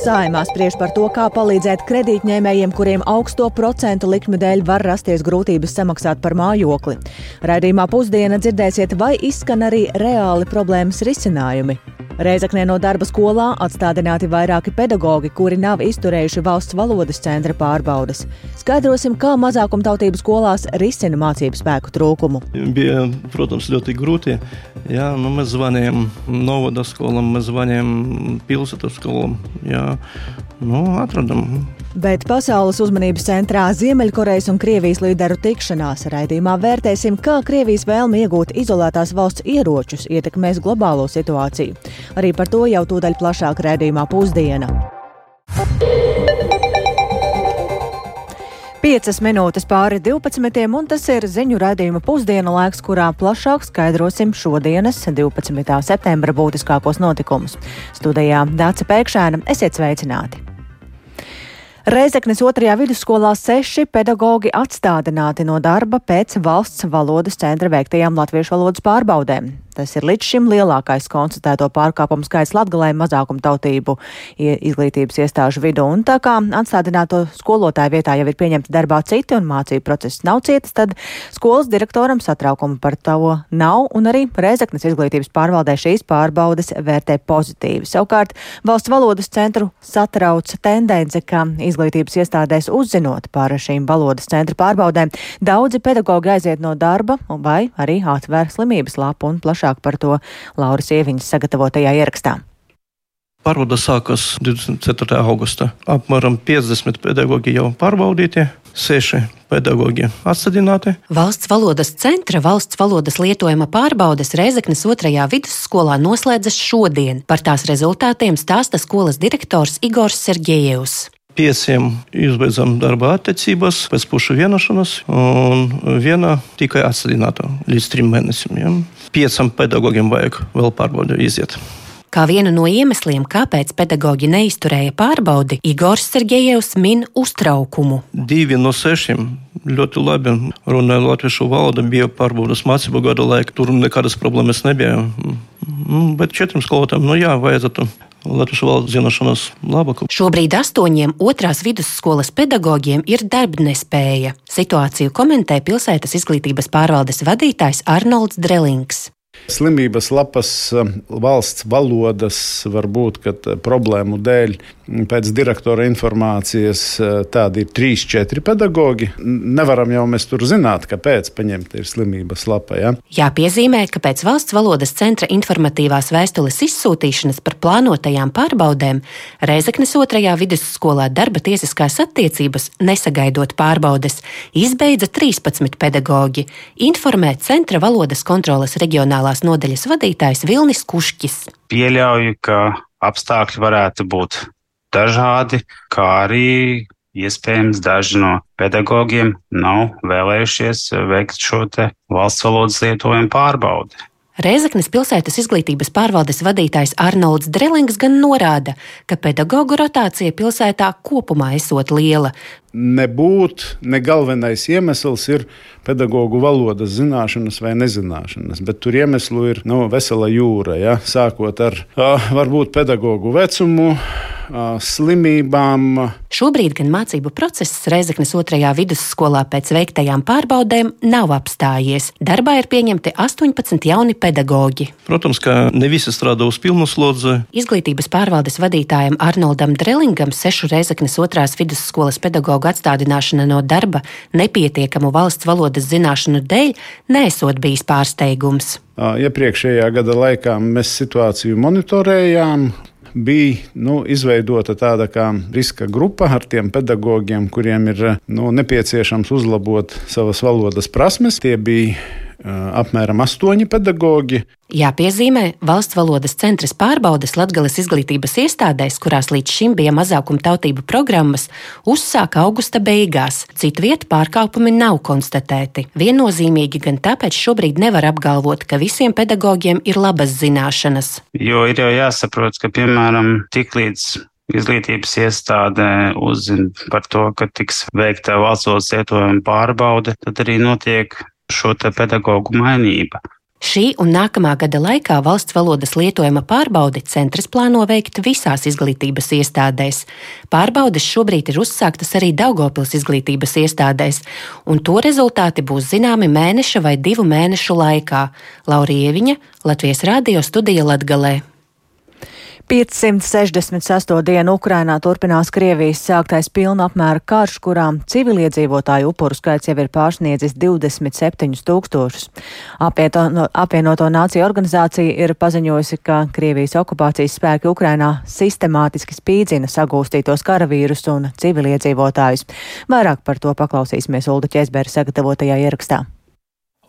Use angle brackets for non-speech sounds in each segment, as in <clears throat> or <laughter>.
Sājumā spriež par to, kā palīdzēt kredītņēmējiem, kuriem augsto procentu likmi dēļ var rasties grūtības samaksāt par mājokli. Raidījumā pusdiena dzirdēsiet, vai izskan arī reāli problēmas risinājumi. Reizeknē no darba skolā atstādināti vairāki pedagoģi, kuri nav izturējuši valsts valodas centra pārbaudas. Skaidrosim, kā mazākumtautību skolās risina mācību spēku trūkumu. Bija, protams, ļoti grūti. Jā, nu, mēs zvanījām Novada skolam, mēs zvanījām pilsētas skolam. Jā, nu, atradām Bet pasaules uzmanības centrā Ziemeļkorejas un Krievijas līderu tikšanās raidījumā vērtēsim, kā Krievijas vēlme iegūt izolētās valsts ieročus ietekmēs globālo situāciju. Arī par to jau tūdaļ plašāk raidījumā pusdiena. Piecas minūtes pāri 12. un tas ir ziņu raidījuma pusdiena laiks, kurā plašāk skaidrosim šodienas 12. septembra būtiskākos notikumus. Studijā Dāca Pēkšēna, esiet sveicināti! Reizeknes otrajā vidusskolā seši pedagoģi atstādināti no darba pēc valsts valodas centra veiktajām latviešu valodas pārbaudēm. Tas ir līdz šim lielākais konstatēto pārkāpumu skaits Latgalē mazākumtautību izglītības iestāžu vidū. Un tā kā atstādināto skolotāju vietā jau ir pieņemti darbā citi un mācību process nav cietas, tad skolas direktoram satraukumu par to nav un arī Reizeknas izglītības pārvaldē šīs pārbaudes vērtē pozitīvi. Savukārt valsts valodas centru satrauc tendence, ka izglītības iestādēs uzzinot par šīm valodas centra pārbaudēm, daudzi pedagoģi aiziet no darba vai arī atver slimības lapu un plaši plašāk par to Lauras Ieviņas sagatavotajā ierakstā. Pārbauda sākas 24. augustā. Apmēram 50 pedagoģi jau pārbaudīti, 6 pedagoģi atstādināti. Valsts valodas centra valsts valodas lietojuma pārbaudes Reizeknas otrajā vidusskolā noslēdzas šodien. Par tās rezultātiem stāsta skolas direktors Igors Sergejevs. Pieciem izbeidzam darba attiecības pēc pušu vienošanās, un viena tikai atstādināta līdz trim mēnešiem. Ja? Piecam pedagogiem vajag vēl pārbaudi iziet. Kā vienu no iemesliem, kāpēc pedagoģi neizturēja pārbaudi, Igors Sergejevs min uztraukumu. Divi no sešiem ļoti labi runāja latviešu valodu, bija pārbaudas mācību gada laika, tur nekādas problēmas nebija. Mm, bet četriem skolotājiem, nu jā, vajadzētu latviešu valodas zināšanas labāku. Šobrīd astoņiem otrās vidusskolas pedagogiem ir darbnespēja. Situāciju komentē pilsētas izglītības pārvaldes vadītājs Arnolds Drelings. Slimības lapas um, valsts valodas var būt, ka uh, problēmu dēļ pēc direktora informācijas uh, tādi ir 3-4 pedagoģi. Nevaram jau mēs tur zināt, kāpēc paņemt ir slimības lapa. Ja? Jāpiezīmē, ka pēc valsts valodas centra informatīvās vēstules izsūtīšanas par plānotajām pārbaudēm Reizeknes otrajā vidusskolā darba tiesiskās attiecības, nesagaidot pārbaudes, izbeidza 13 pedagoģi, informē Centra valodas kontrolas reģionālā reģionālās nodaļas vadītājs Vilnis Kušķis. Pieļauju, ka apstākļi varētu būt dažādi, kā arī iespējams daži no pedagogiem nav vēlējušies veikt šo valsts valodas lietojumu pārbaudi. Reizeknas pilsētas izglītības pārvaldes vadītājs Arnolds Drelings gan norāda, ka pedagoģu rotācija pilsētā kopumā esot liela. Nebūt ne galvenais iemesls ir pedagoģu valodas zināšanas vai nezināšanas, bet tur iemeslu ir nu, vesela jūra. Ja? Sākot ar varbūt pedagoģu vecumu slimībām. Šobrīd gan mācību process Reizeknas otrajā vidusskolā pēc veiktajām pārbaudēm nav apstājies. Darbā ir pieņemti 18 jauni pedagoģi. Protams, ka ne visi strādā uz pilnu slodzi. Izglītības pārvaldes vadītājam Arnoldam Drelingam sešu Reizeknas otrās vidusskolas pedagoģu atstādināšana no darba nepietiekamu valsts valodas zināšanu dēļ nesot bijis pārsteigums. Iepriekšējā gada laikā mēs situāciju monitorējām, bija nu, izveidota tāda kā riska grupa ar tiem pedagogiem, kuriem ir nu, nepieciešams uzlabot savas valodas prasmes. Tie bija apmēram astoņi pedagoģi. Jāpiezīmē, valsts valodas centras pārbaudes Latvijas izglītības iestādēs, kurās līdz šim bija mazākuma tautību programmas, uzsāka augusta beigās. Citu vietu pārkāpumi nav konstatēti. Viennozīmīgi gan tāpēc šobrīd nevar apgalvot, ka visiem pedagogiem ir labas zināšanas. Jo ir jau jāsaprot, ka, piemēram, tiklīdz izglītības iestāde uzzina par to, ka tiks veikta valsts valodas lietojuma pārbaude, tad arī notiek šo pedagoģu mainība. Šī un nākamā gada laikā valsts valodas lietojuma pārbaudi centrs plāno veikt visās izglītības iestādēs. Pārbaudes šobrīd ir uzsāktas arī Daugopils izglītības iestādēs, un to rezultāti būs zināmi mēneša vai divu mēnešu laikā. Laurieviņa, Latvijas Rādio studija Latgalē. 568 dienu Ukrainā turpinās Krievijas sāktais pilna apmēra karš, kurā civiliedzīvotāju upuru skaits jau ir pārsniedzis 27 tūkstošus. Apvienoto nāciju organizācija ir paziņojusi, ka Krievijas okupācijas spēki Ukrainā sistemātiski spīdzina sagūstītos karavīrus un civiliedzīvotājus. Vairāk par to paklausīsimies Ulda Ķesbēra sagatavotajā ierakstā.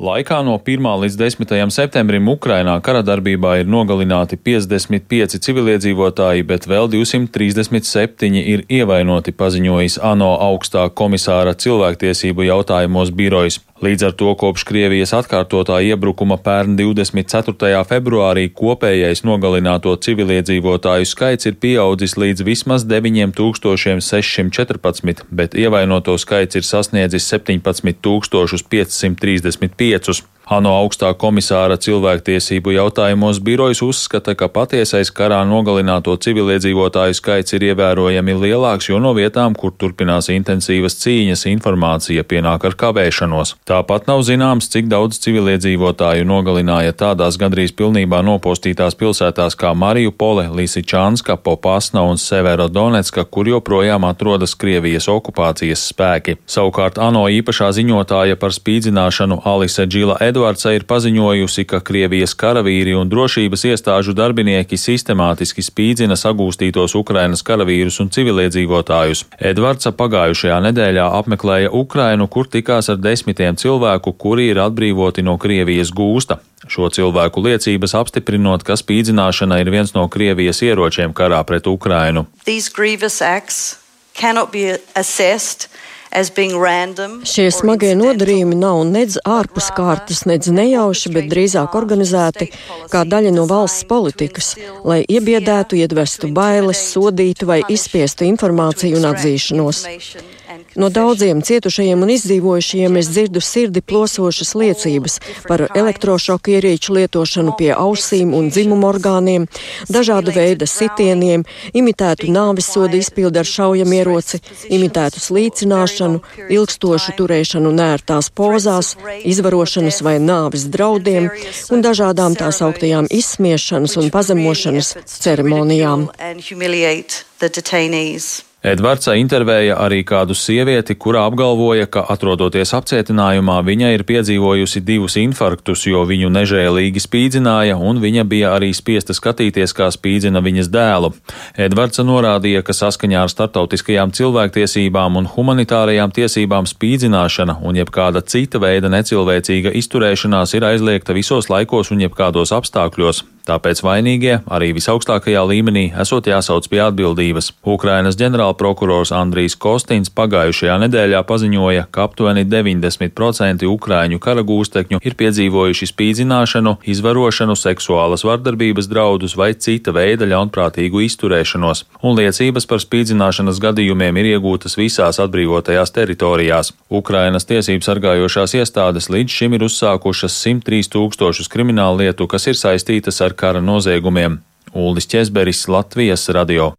Laikā no 1. līdz 10. septembrim Ukrainā kara darbībā ir nogalināti 55 civiliedzīvotāji, bet vēl 237 ir ievainoti, paziņojis ANO augstā komisāra cilvēktiesību jautājumos birojas. Līdz ar to kopš Krievijas atkārtotā iebrukuma pērn 24. februārī kopējais nogalināto civiliedzīvotāju skaits ir pieaudzis līdz vismaz 9614, bet ievainoto skaits ir sasniedzis 17535. ANO augstā komisāra cilvēktiesību jautājumos birojas uzskata, ka patiesais karā nogalināto civiliedzīvotāju skaits ir ievērojami lielāks, jo no vietām, kur turpinās intensīvas cīņas, informācija pienāk ar kavēšanos. Tāpat nav zināms, cik daudz civiliedzīvotāju nogalināja tādās gandrīz pilnībā nopostītās pilsētās kā Mariupole, Lisičānska, Popasna un Severodonetska, kur joprojām atrodas Krievijas okupācijas spēki. Savukārt ANO īpašā ziņotāja par spīdzināšanu Alise Džila Edvards Edvardsa ir paziņojusi, ka Krievijas karavīri un drošības iestāžu darbinieki sistemātiski spīdzina sagūstītos Ukrainas karavīrus un civiliedzīvotājus. Edvardsa pagājušajā nedēļā apmeklēja Ukrainu, kur tikās ar desmitiem cilvēku, kuri ir atbrīvoti no Krievijas gūsta. Šo cilvēku liecības apstiprinot, ka spīdzināšana ir viens no Krievijas ieročiem karā pret Ukrainu. These grievous acts cannot be assessed Šie smagie nodarījumi nav nedz ārpus kārtas, nedz nejauši, bet drīzāk organizēti kā daļa no valsts politikas, lai iebiedētu, iedvestu bailes, sodītu vai izspiestu informāciju un atzīšanos. No daudziem cietušajiem un izdzīvojušajiem es dzirdu sirdi plosošas liecības par elektrošoku ierīču lietošanu pie ausīm un dzimumu orgāniem, dažādu veidu sitieniem, imitētu nāvis sodu izpildu ar šaujamieroci, imitētu slīcināšanu, ilgstošu turēšanu nērtās pozās, izvarošanas vai nāvis draudiem un dažādām tās augtajām izsmiešanas un pazemošanas ceremonijām. Edvards intervēja arī kādu sievieti, kura apgalvoja, ka atrodoties apcietinājumā, viņa ir piedzīvojusi divus infarktus, jo viņu nežēlīgi spīdzināja, un viņa bija arī spiesta skatīties, kā spīdzina viņas dēlu. Edvards norādīja, ka saskaņā ar startautiskajām cilvēktiesībām un humanitārajām tiesībām spīdzināšana un jebkāda cita veida necilvēcīga izturēšanās ir aizliegta visos laikos un jebkādos apstākļos. Tāpēc vainīgie arī visaugstākajā līmenī esot jāsauc pie atbildības. Ukrainas ģenerālprokurors Andrijs Kostins pagājušajā nedēļā paziņoja, ka aptuveni 90% ukrāņu kara gūstekņu ir piedzīvojuši spīdzināšanu, izvarošanu, seksuālas vardarbības draudus vai cita veida ļaunprātīgu izturēšanos, un liecības par spīdzināšanas gadījumiem ir iegūtas visās atbrīvotajās teritorijās. Ukrainas tiesības sargājošās iestādes līdz šim ir uzsākušas 103 tūkstošus kriminālu lietu, kas ir saistītas ar par kara noziegumiem. Uldis Česberis, Latvijas radio.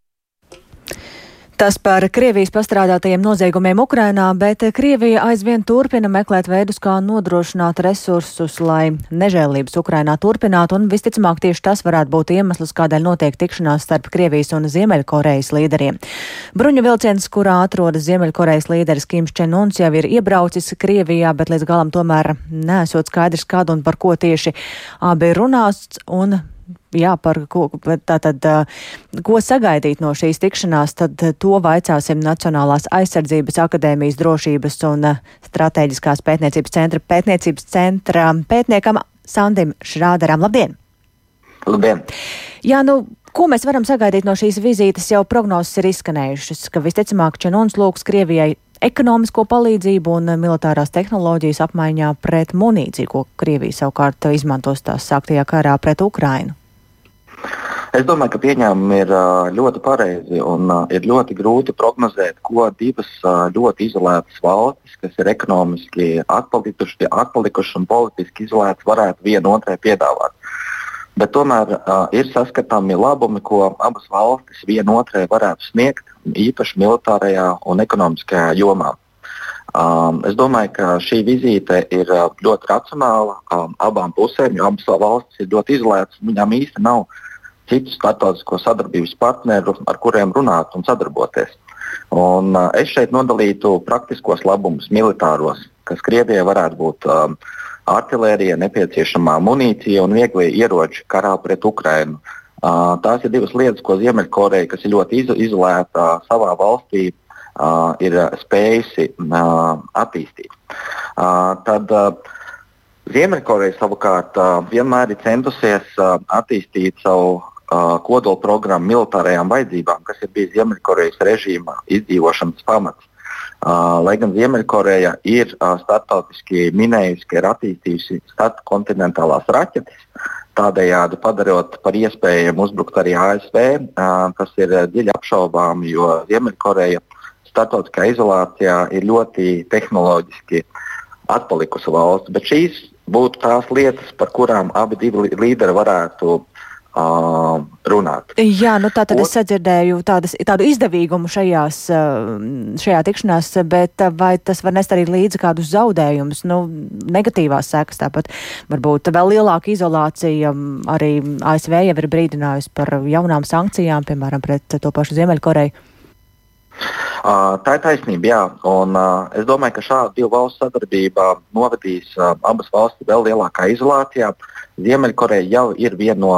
Tas par Krievijas pastrādātajiem noziegumiem Ukrainā, bet Krievija aizvien turpina meklēt veidus, kā nodrošināt resursus, lai nežēlības Ukrainā turpinātu, un visticamāk tieši tas varētu būt iemesls, kādēļ notiek tikšanās starp Krievijas un Ziemeļkorejas līderiem. Bruņu vilciens, kurā atrodas Ziemeļkorejas līderis Kims Čenuns, jau ir iebraucis Krievijā, bet līdz galam tomēr nesot skaidrs, kad un par ko tieši abi runās, un jā, par ko, tātad, ko sagaidīt no šīs tikšanās, tad to vaicāsim Nacionālās aizsardzības akadēmijas drošības un strateģiskās pētniecības centra pētniecības centra pētniekam Sandim Šrāderam. Labdien! Labdien! Jā, nu, ko mēs varam sagaidīt no šīs vizītes? Jau prognozes ir izskanējušas, ka visticamāk Čenons lūgs Krievijai ekonomisko palīdzību un militārās tehnoloģijas apmaiņā pret munīciju, ko Krievija savukārt izmantos tās sāktajā karā pret Ukrainu. Es domāju, ka pieņēmumi ir ļoti pareizi un ir ļoti grūti prognozēt, ko divas ļoti izolētas valstis, kas ir ekonomiski atpalikušas un politiski izolētas, varētu viena otrai piedāvāt. Bet tomēr uh, ir saskatāmi labumi, ko abas valstis vienotrai varētu sniegt, īpaši militārajā un ekonomiskajā jomā. Um, es domāju, ka šī vizīte ir ļoti racionāla um, abām pusēm, jo abas valstis ir ļoti izolētas. Viņām īsti nav citu starptautisko sadarbības partneru, ar kuriem runāt un sadarboties. Un, uh, es šeit nodalītu praktiskos labumus, militāros, kas Krievijai varētu būt um, artērija, nepieciešamā munīcija un viegli ieroči karā pret Ukrajinu. Uh, tās ir divas lietas, ko Ziemeļkoreja, kas ir ļoti izo izolēta uh, savā valstī, uh, ir spējusi uh, attīstīt. Uh, tad, uh, Ziemeļkoreja savukārt uh, vienmēr ir centusies uh, attīstīt savu kodola programmu militārajām vajadzībām, kas ir bijis Ziemeļkorejas režīma izdzīvošanas pamats. Lai gan Ziemeļkoreja ir startautiski minējusi, ka ir attīstījusi starpkontinentālās raķetes, tādējādi padarot par iespējamu uzbrukt arī ASV, tas ir dziļi apšaubām, jo Ziemeļkoreja startautiskā izolācijā ir ļoti tehnoloģiski atpalikusi valsts. Bet šīs būtu tās lietas, par kurām abi līderi varētu Uh, runāt. Jā, nu tā tad es sadzirdēju tādas, tādu izdevīgumu šajās, šajā tikšanās, bet vai tas var nest arī līdzi kādus zaudējumus, nu, negatīvās sekas tāpat, varbūt vēl lielāka izolācija, arī ASV jau ir brīdinājusi par jaunām sankcijām, piemēram, pret to pašu Ziemeļkoreju. Uh, tā ir taisnība, jā. Un, uh, es domāju, ka šāda divu valstu sadarbība novedīs uh, abas valstis vēl lielākā izolācijā. Ziemeļkoreja jau ir viena no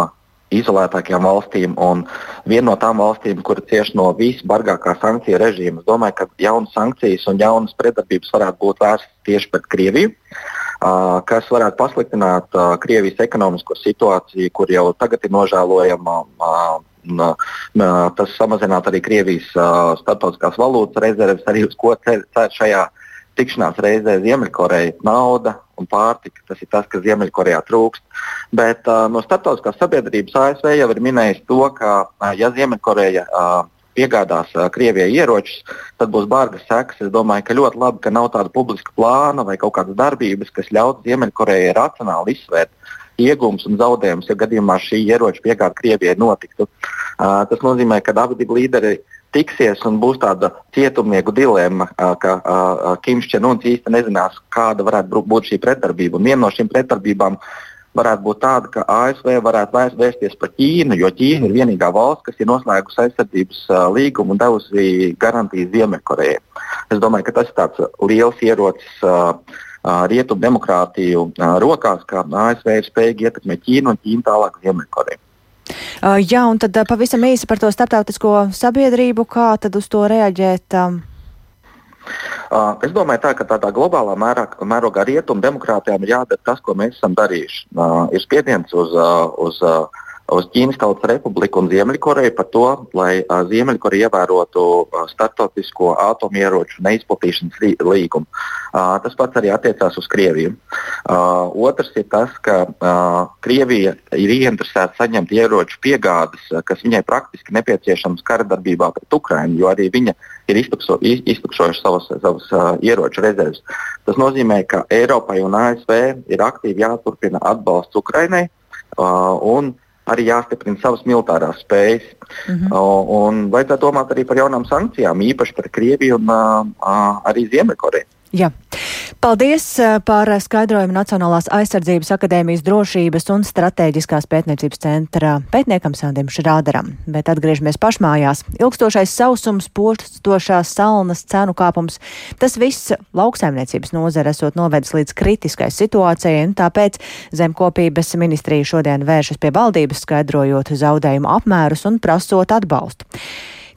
izolētākajām valstīm un viena no tām valstīm, kur cieši no visbargākā sankciju režīma. Es domāju, ka jaunas sankcijas un jaunas pretdarbības varētu būt vērstas tieši pret Krieviju. Uh, kas varētu pasliktināt uh, Krievijas ekonomisko situāciju, kur jau tagad ir nožēlojama. Uh, Tas samazinātu arī Krievijas uh, starptautiskās valūtas rezerves, arī uz ko cer šajā tikšanās reizē Ziemeļkoreja nauda un pārtika. Tas ir tas, kas Ziemeļkorejā trūkst. Bet uh, no starptautiskās sabiedrības ASV jau ir minējis to, ka uh, ja Ziemeļkoreja uh, piegādās uh, Krievijai ieročus, tad būs bargas sekas. Es domāju, ka ļoti labi, ka nav tāda publiska plāna vai kaut kādas darbības, kas ļautu Ziemeļkorejai racionāli izsvērt iegūmus un zaudējumus, ja gadījumā šī ieroča piegāde Krievijai notiktu. Uh, tas nozīmē, ka abi līderi tiksies un būs tāda cietumnieku dilemma, ka Kims Čenuns īsti nezinās, kāda varētu būt šī pretdarbība. Un viena no šīm pretdarbībām varētu būt tāda, ka ASV varētu vērsties par Ķīnu, jo Ķīna ir vienīgā valsts, kas ir noslēgusi aizsardzības līgumu un devusi garantijas Ziemeļkorejai. Es domāju, ka tas ir tāds liels ierocis rietumu demokrātiju rokās, ka ASV ir spējīgi ietekmēt Ķīnu un Ķīnu tālāk Ziemeļkoreju. Uh, jā, un tad uh, pavisam īsi par to starptautisko sabiedrību, kā tad uz to reaģēt? Um? Es domāju, tā, ka tādā globālā mērā, mērogā rietumu demokrātijām ir jādara tas, ko mēs esam darījuši. Ir spiediens uz, uz uz Ķīnas Tautas Republiku un Ziemeļkoreju par to, lai Ziemeļkoreja ievērotu starptautisko atomieroču neizplatīšanas līgumu. Tas pats arī attiecās uz Krieviju. Otrs ir tas, ka Krievija ir ieinteresēta saņemt ieroču piegādes, kas viņai praktiski nepieciešams kara darbībā pret Ukrajinu, jo arī viņa ir iztukso, iztukšojuši savas, savas uh, ieroču rezerves. Tas nozīmē, ka Eiropai un ASV ir aktīvi jāturpina atbalsts Ukrajinai. Uh, un arī jāstiprina savas militārās spējas. Mm -hmm. uh, vajadzētu domāt arī par jaunām sankcijām, īpaši par Krieviju un uh, uh, arī Ziemeļkoreju. Jā. Paldies eh, par skaidrojumu Nacionālās aizsardzības akadēmijas drošības un strateģiskās pētniecības centra pētniekam Sandim Šrādaram. Bet atgriežamies pašmājās. Ilgstošais sausums, postošās salnas, cenu kāpums - tas viss lauksaimniecības nozare esot novedis līdz kritiskai situācijai, un tāpēc zemkopības ministrija šodien vēršas pie valdības, skaidrojot zaudējumu apmērus un prasot atbalstu.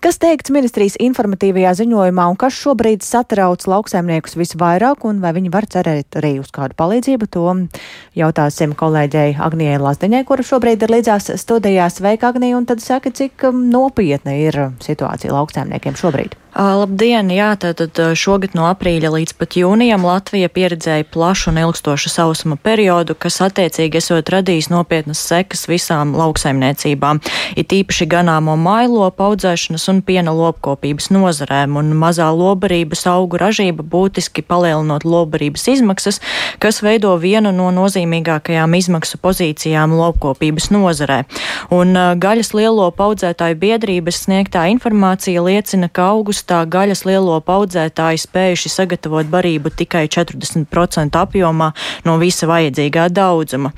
Kas teikts ministrijas informatīvajā ziņojumā un kas šobrīd satrauc lauksaimniekus visvairāk un vai viņi var cerēt arī uz kādu palīdzību, to jautāsim kolēģei Agnijai Lazdeņai, kura šobrīd ir līdzās studijās. Sveika, Agnija, un tad saka, cik um, nopietna ir situācija lauksaimniekiem šobrīd. Labdien! Jā, tātad šogad no aprīļa līdz pat jūnijam Latvija pieredzēja plašu un ilgstošu sausuma periodu, kas attiecīgi esot radījis nopietnas sekas visām lauksaimniecībām, it īpaši ganāmo mailopu audzēšanas un piena lopkopības nozarēm, un mazā lobarības augu ražība būtiski palielinot lobarības izmaksas, kas veido vienu no nozīmīgākajām izmaksu pozīcijām lopkopības nozarē. Un gaļas lielo paudzētāju biedrības sniegtā informācija liecina, ka augustā augustā gaļas lielo paudzētāji spējuši sagatavot barību tikai 40% apjomā no visa vajadzīgā daudzuma.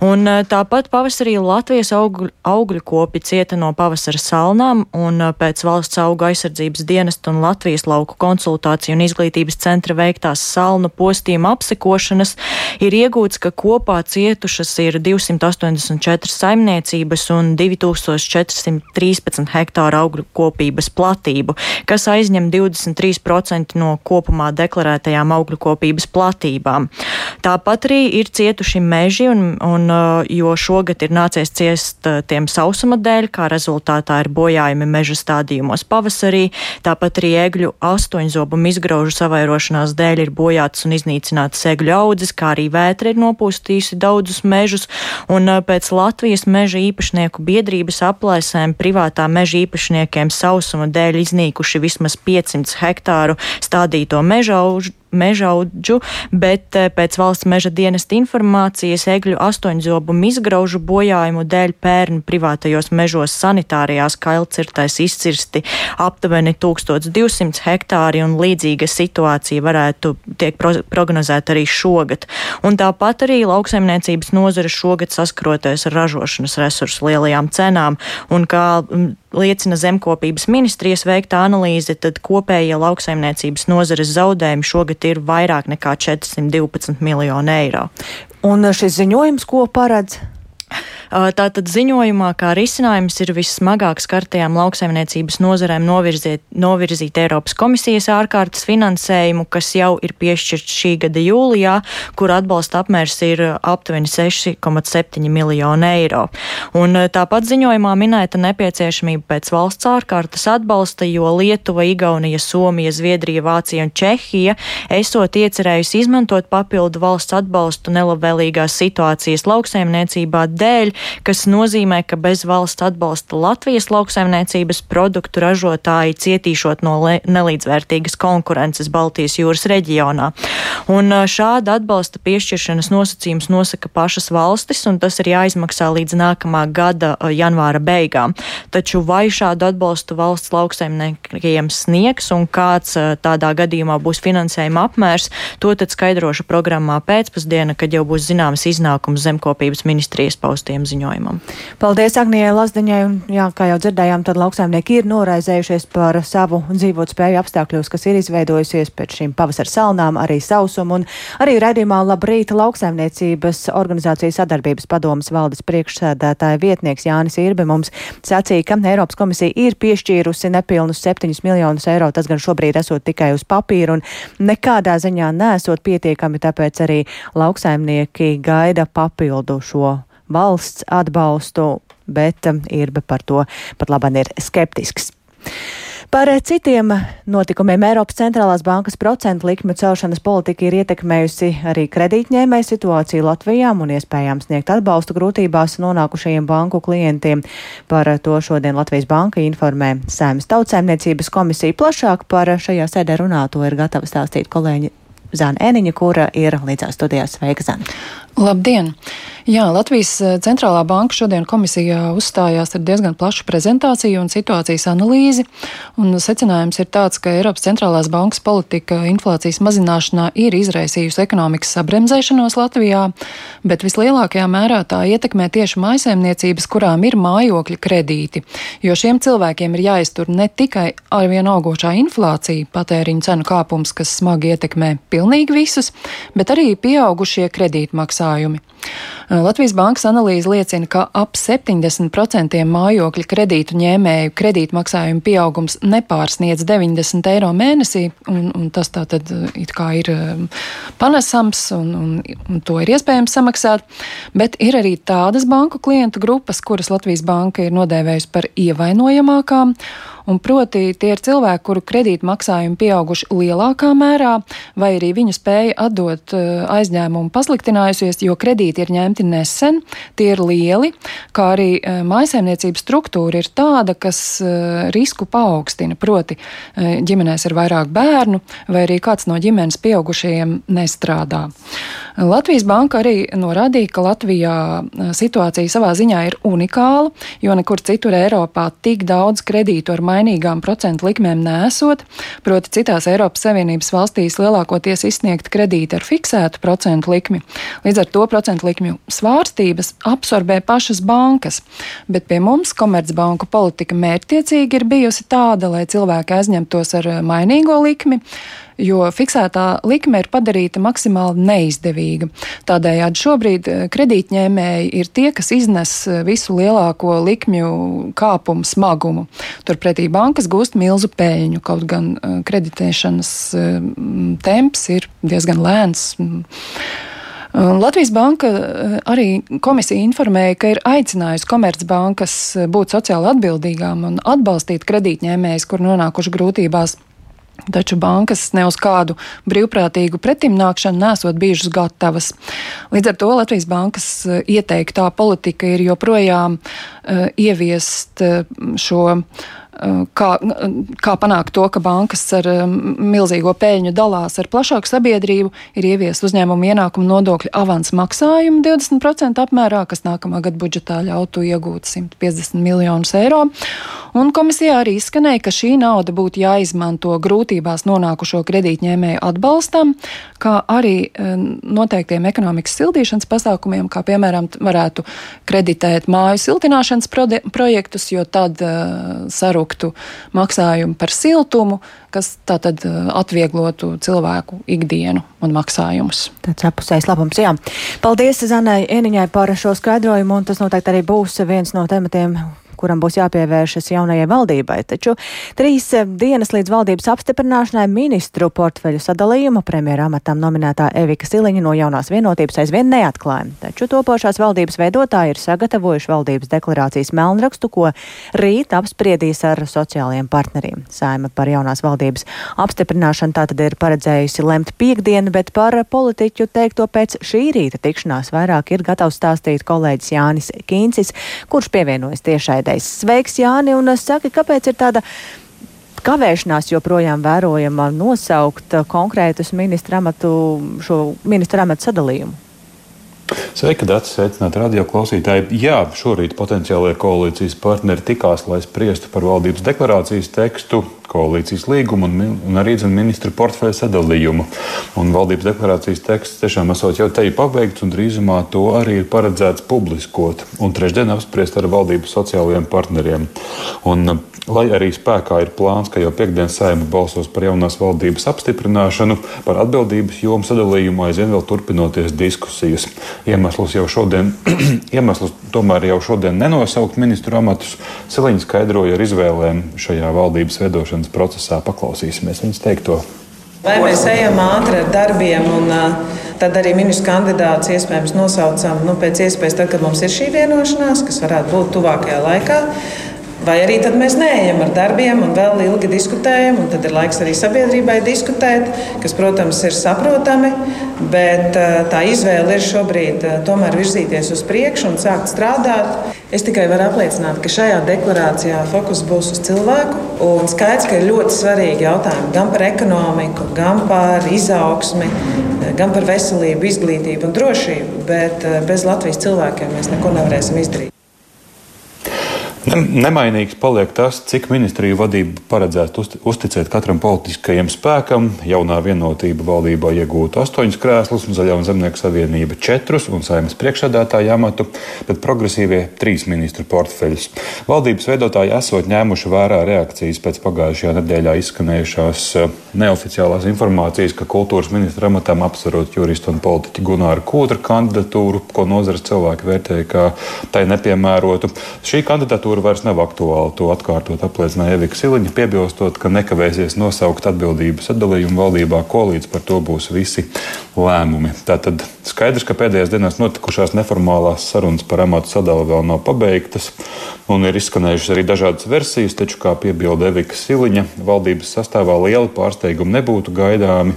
Un eh, tāpat pavasarī Latvijas augļu, augļu kopi cieta no pavasara salnām, un eh, pēc valsts auga aizsardzības dienesta un Latvijas lauku konsultāciju un izglītības centra veiktās salnu postījuma apsekošanas ir iegūts, ka kopā cietušas ir 284 saimniecības un 2413 hektāru augļu kopības platību, kas aizņem 23% no kopumā deklarētajām augļu kopības platībām. Tāpat arī ir cietuši meži, un, un, uh, jo šogad ir nācies ciest uh, tiem sausuma dēļ, kā rezultātā ir bojājumi meža stādījumos pavasarī. Tāpat arī egļu astoņzobumu izgraužu savairošanās dēļ ir bojātas un iznīcinātas egļu audzes, kā arī vētra ir nopūstījusi daudzus mežus, un uh, pēc Latvijas meža īpašnieku biedrības aplēsēm privātā meža īpašniekiem sausuma dēļ iznīkuši vismaz vismaz 500 hektāru stādīto mežaužu mežaudžu, bet eh, pēc valsts meža dienesta informācijas egļu astoņzobumu izgraužu bojājumu dēļ pērn privātajos mežos sanitārijās kailcirtais izcirsti aptuveni 1200 hektāri un līdzīga situācija varētu tiek pro prognozēta arī šogad. Un tāpat arī lauksaimniecības nozara šogad saskaroties ar ražošanas resursu lielajām cenām un kā liecina zemkopības ministrijas veiktā analīze, tad kopējie lauksaimniecības nozares zaudējumi šogad ir vairāk nekā 412 miljoni eiro. Un šis ziņojums, ko paredz? <laughs> Tātad ziņojumā kā risinājums ir vissmagāk skartajām lauksaimniecības nozarēm novirzīt, novirzīt Eiropas komisijas ārkārtas finansējumu, kas jau ir piešķirts šī gada jūlijā, kur atbalsta apmērs ir aptuveni 6,7 miljonu eiro. Un tāpat ziņojumā minēta nepieciešamība pēc valsts ārkārtas atbalsta, jo Lietuva, Igaunija, Somija, Zviedrija, Vācija un Čehija esot iecerējusi izmantot papildu valsts atbalstu nelabvēlīgās situācijas lauksaimniecībā dēļ, kas nozīmē, ka bez valsts atbalsta Latvijas lauksaimniecības produktu ražotāji cietīšot no nelīdzvērtīgas konkurences Baltijas jūras reģionā. Un šāda atbalsta piešķiršanas nosacījums nosaka pašas valstis, un tas ir jāizmaksā līdz nākamā gada janvāra beigām. Taču vai šādu atbalstu valsts lauksaimniekiem sniegs un kāds tādā gadījumā būs finansējuma apmērs, to tad skaidrošu programmā pēcpusdiena, kad jau būs zināms iznākums zemkopības ministrijas paustiem ziņojumam. Paldies Agnijai Lazdiņai, un jā, kā jau dzirdējām, tad lauksaimnieki ir noraizējušies par savu dzīvot spēju apstākļos, kas ir izveidojusies pēc šīm pavasara salnām, arī sausumu, un arī redzījumā labrīt lauksaimniecības organizācijas sadarbības padomas valdes priekšsēdētāja vietnieks Jānis Irbe mums sacīja, ka Eiropas komisija ir piešķīrusi nepilnus 7 miljonus eiro, tas gan šobrīd esot tikai uz papīra un nekādā ziņā nesot pietiekami, tāpēc arī lauksaimnieki gaida papildu šo valsts atbalstu, bet um, Irba par to pat labāk ir skeptisks. Par citiem notikumiem Eiropas centrālās bankas procentu likmju celšanas politika ir ietekmējusi arī kredītņēmēju situāciju Latvijām un iespējām sniegt atbalstu grūtībās nonākušajiem banku klientiem. Par to šodien Latvijas banka informē Sēmas tautsēmniecības komisija. Plašāk par šajā sēdē runāto ir gatava stāstīt kolēģi Zana Eniņa, kura ir līdzās studijās. Sveika, Zana! Labdien! Jā, Latvijas eh, centrālā banka šodien komisijā uzstājās ar diezgan plašu prezentāciju un situācijas analīzi. Un secinājums ir tāds, ka Eiropas centrālās bankas politika inflācijas mazināšanā ir izraisījusi ekonomikas sabremzēšanos Latvijā, bet vislielākajā mērā tā ietekmē tieši mājasēmniecības, kurām ir mājokļa kredīti, jo šiem cilvēkiem ir jāiztur ne tikai arvien augošā inflācija, patēriņu cenu kāpums, kas smagi ietekmē pilnīgi visus, bet arī pieaugušie kredītmaksājumi maksājumi. Latvijas bankas analīze liecina, ka ap 70% mājokļa kredītu ņēmēju kredītmaksājumu pieaugums nepārsniedz 90 eiro mēnesī, un, un tas tā tad it kā ir panesams, un, un, un to ir iespējams samaksāt, bet ir arī tādas banku klientu grupas, kuras Latvijas banka ir nodēvējusi par ievainojamākām, un proti tie ir cilvēki, kuru kredītmaksājumi pieauguši lielākā mērā, vai arī viņu spēja atdot aizņēmumu pasliktinājusies, jo kredīti ir ņemti nesen, tie ir lieli, kā arī eh, mājsaimniecības struktūra ir tāda, kas eh, risku paaugstina, proti ģimenēs ir vairāk bērnu, vai arī kāds no ģimenes pieaugušajiem nestrādā. Latvijas banka arī norādīja, ka Latvijā situācija savā ziņā ir unikāla, jo nekur citur Eiropā tik daudz kredītu ar mainīgām procentu likmēm nesot, proti citās Eiropas Savienības valstīs lielākoties izsniegt kredīti ar fiksētu procentu likmi. Līdz ar to procentu likmju svārstības absorbē pašas bankas, bet pie mums Komercbanku politika mērķtiecīgi ir bijusi tāda, lai cilvēki aizņemtos ar mainīgo likmi, jo fiksētā likme ir padarīta maksimāli neizdevīga. Tādējādi šobrīd eh, kredītņēmēji ir tie, kas iznes eh, visu lielāko likmju kāpumu smagumu. Turpretī bankas gūst milzu peļņu, kaut gan eh, kreditēšanas temps ir diezgan lēns. Latvijas banka arī komisija informēja, ka ir aicinājusi Komercbankas būt sociāli atbildīgām un atbalstīt kredītņēmējus, kur nonākuši grūtībās. Taču bankas ne uz kādu brīvprātīgu pretimnākšanu nesot bijušas gatavas. Līdz ar to Latvijas bankas eh, ieteiktā politika ir joprojām uh, ieviest uh, šo kā, kā panākt to, ka bankas ar milzīgo peļņu dalās ar plašāku sabiedrību, ir ieviest uzņēmumu ienākumu nodokļu avans maksājumu 20% apmērā, kas nākamā gada budžetā ļautu iegūt 150 miljonus eiro. Un komisijā arī izskanēja, ka šī nauda būtu jāizmanto grūtībās nonākušo kredītņēmēju atbalstam, kā arī um, noteiktiem ekonomikas sildīšanas pasākumiem, kā piemēram varētu kreditēt māju siltināšanas projektus, jo tad uh, sarūk veiktu maksājumu par siltumu, kas tātad uh, atvieglotu cilvēku ikdienu un maksājumus. Tāds apusējs labums, jā. Paldies Zanai Eniņai par šo skaidrojumu, un tas noteikti arī būs viens no tematiem, kuram būs jāpievēršas jaunajai valdībai. Taču trīs eh, dienas līdz valdības apstiprināšanai ministru portfeļu sadalījumu premjera amatam nominētā Evika Siliņa no jaunās vienotības aizvien neatklāja. Taču topošās valdības veidotāji ir sagatavojuši valdības deklarācijas melnrakstu, ko rīt apspriedīs ar sociālajiem partneriem. Saima par jaunās valdības apstiprināšanu tātad ir paredzējusi lemt piekdienu, bet par politiķu teikto pēc šī rīta tikšanās vairāk ir gatavs stāstīt kolēģis Jānis Kīncis, kurš pievienojas tiešai dzirdējis. Sveiks, Jāni, un saki, kāpēc ir tāda kavēšanās joprojām vērojama nosaukt konkrētus ministra amatu, šo ministra amatu sadalījumu? Sveika, Dārts! Sveicināti radio klausītāji! Jā, šorīt potenciālajie koalīcijas partneri tikās, lai spriestu par valdības deklarācijas tekstu, koalīcijas līgumu un, un arī zin, ministru portfeļu sadalījumu. Un valdības deklarācijas teksts tiešām esot jau te pabeigts, un drīzumā to arī ir paredzēts publiskot un trešdien apspriest ar valdības sociālajiem partneriem. Un, Lai arī spēkā ir plāns, ka jau piekdienas saima balsos par jaunās valdības apstiprināšanu, par atbildības jomu sadalījumu aizvien vēl turpinoties diskusijas. Iemesls jau šodien, <clears throat> iemesls tomēr jau šodien nenosaukt ministru amatus, Siliņa skaidroja ar izvēlēm šajā valdības veidošanas procesā. Paklausīsimies viņas teikto. Vai mēs ejam ātri ar darbiem, un tad arī ministru kandidātus iespējams nosaucam nu, pēc iespējas, tad, kad mums ir šī vienošanās, kas varētu būt tuvākajā laikā. Vai arī tad mēs neejam ar darbiem un vēl ilgi diskutējam, un tad ir laiks arī sabiedrībai diskutēt, kas, protams, ir saprotami, bet eh, tā izvēle ir šobrīd eh, tomēr virzīties uz priekšu un sākt strādāt. Es tikai varu apliecināt, ka šajā deklarācijā fokus būs uz cilvēku. Un skaidrs, ka ir ļoti svarīgi jautājumi gan par ekonomiku, gan par izaugsmi, gan par veselību, izglītību un drošību, bet eh, bez Latvijas cilvēkiem mēs neko nevarēsim izdarīt. Nemainīgs paliek tas, cik ministriju vadība paredzētu uzticēt katram politiskajam spēkam. Jaunā vienotība valdībā iegūtu astoņus krēslus, Zaļā un Zemnieku savienība četrus, un saimnes priekšsēdētāja amatu, bet progresīvie trīs ministru portfeļus. Valdības veidotāji esot ņēmuši vērā reakcijas pēc pagājušajā nedēļā izskanējušās eh, neoficiālās informācijas, ka kultūras ministra amatam apsverot juristu un politiķu Gunāru Kūtra kandidatūru, ko nozares cilvēki vērtēja kā tai nepiemērotu. Šī kandidatūra procedūra vairs nav aktuāla. To atkārtot apliecināja Evika Siliņa, piebilstot, ka nekavēsies nosaukt atbildību sadalījumu valdībā, ko līdz par to būs visi lēmumi. Tātad skaidrs, ka pēdējās dienās notikušās neformālās sarunas par amatu sadali vēl nav pabeigtas, un ir izskanējušas arī dažādas versijas, taču, kā piebilda Evika Siliņa, valdības sastāvā liela pārsteiguma nebūtu gaidāmi,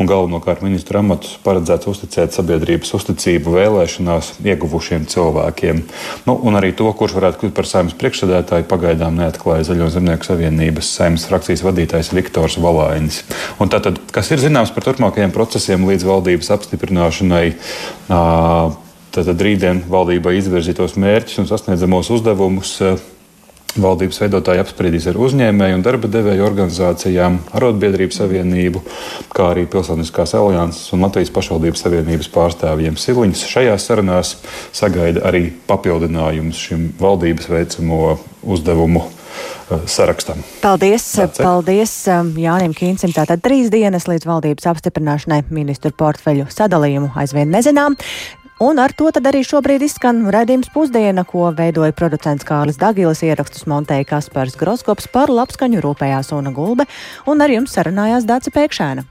un galvenokārt ministru amatus paredzēts uzticēt sabiedrības uzticību vēlēšanās ieguvušiem cilvēkiem. Nu, un arī to, kurš varētu kļūt par saimnes priekšsēdētāju pagaidām neatklāja Zaļo zemnieku savienības saimnes frakcijas vadītājs Viktors Valainis. Un tātad, kas ir zināms par turpmākajiem procesiem līdz valdības apstiprināšanai? Tātad rītdien valdībai izvirzītos mērķus un sasniedzamos uzdevumus Valdības veidotāji apspriedīs ar uzņēmēju un darba devēju organizācijām, arotbiedrību savienību, kā arī Pilsoniskās alianses un Latvijas pašvaldības savienības pārstāvjiem. Siliņš šajās sarunās sagaida arī papildinājumus šim valdības veicamo uzdevumu sarakstam. Paldies, paldies um, Jānim Kīncim. Tātad trīs dienas līdz valdības apstiprināšanai ministru portfeļu sadalījumu aizvien nezinām. Un ar to arī šobrīd izskan redzējums pusdiena, ko veidoja producents Kārlis Dagilis, ierakstus montēja Kaspars Groskops par labskaņu rūpējās Una Gulbe, un ar jums sarunājās Dāca Pēkšēna.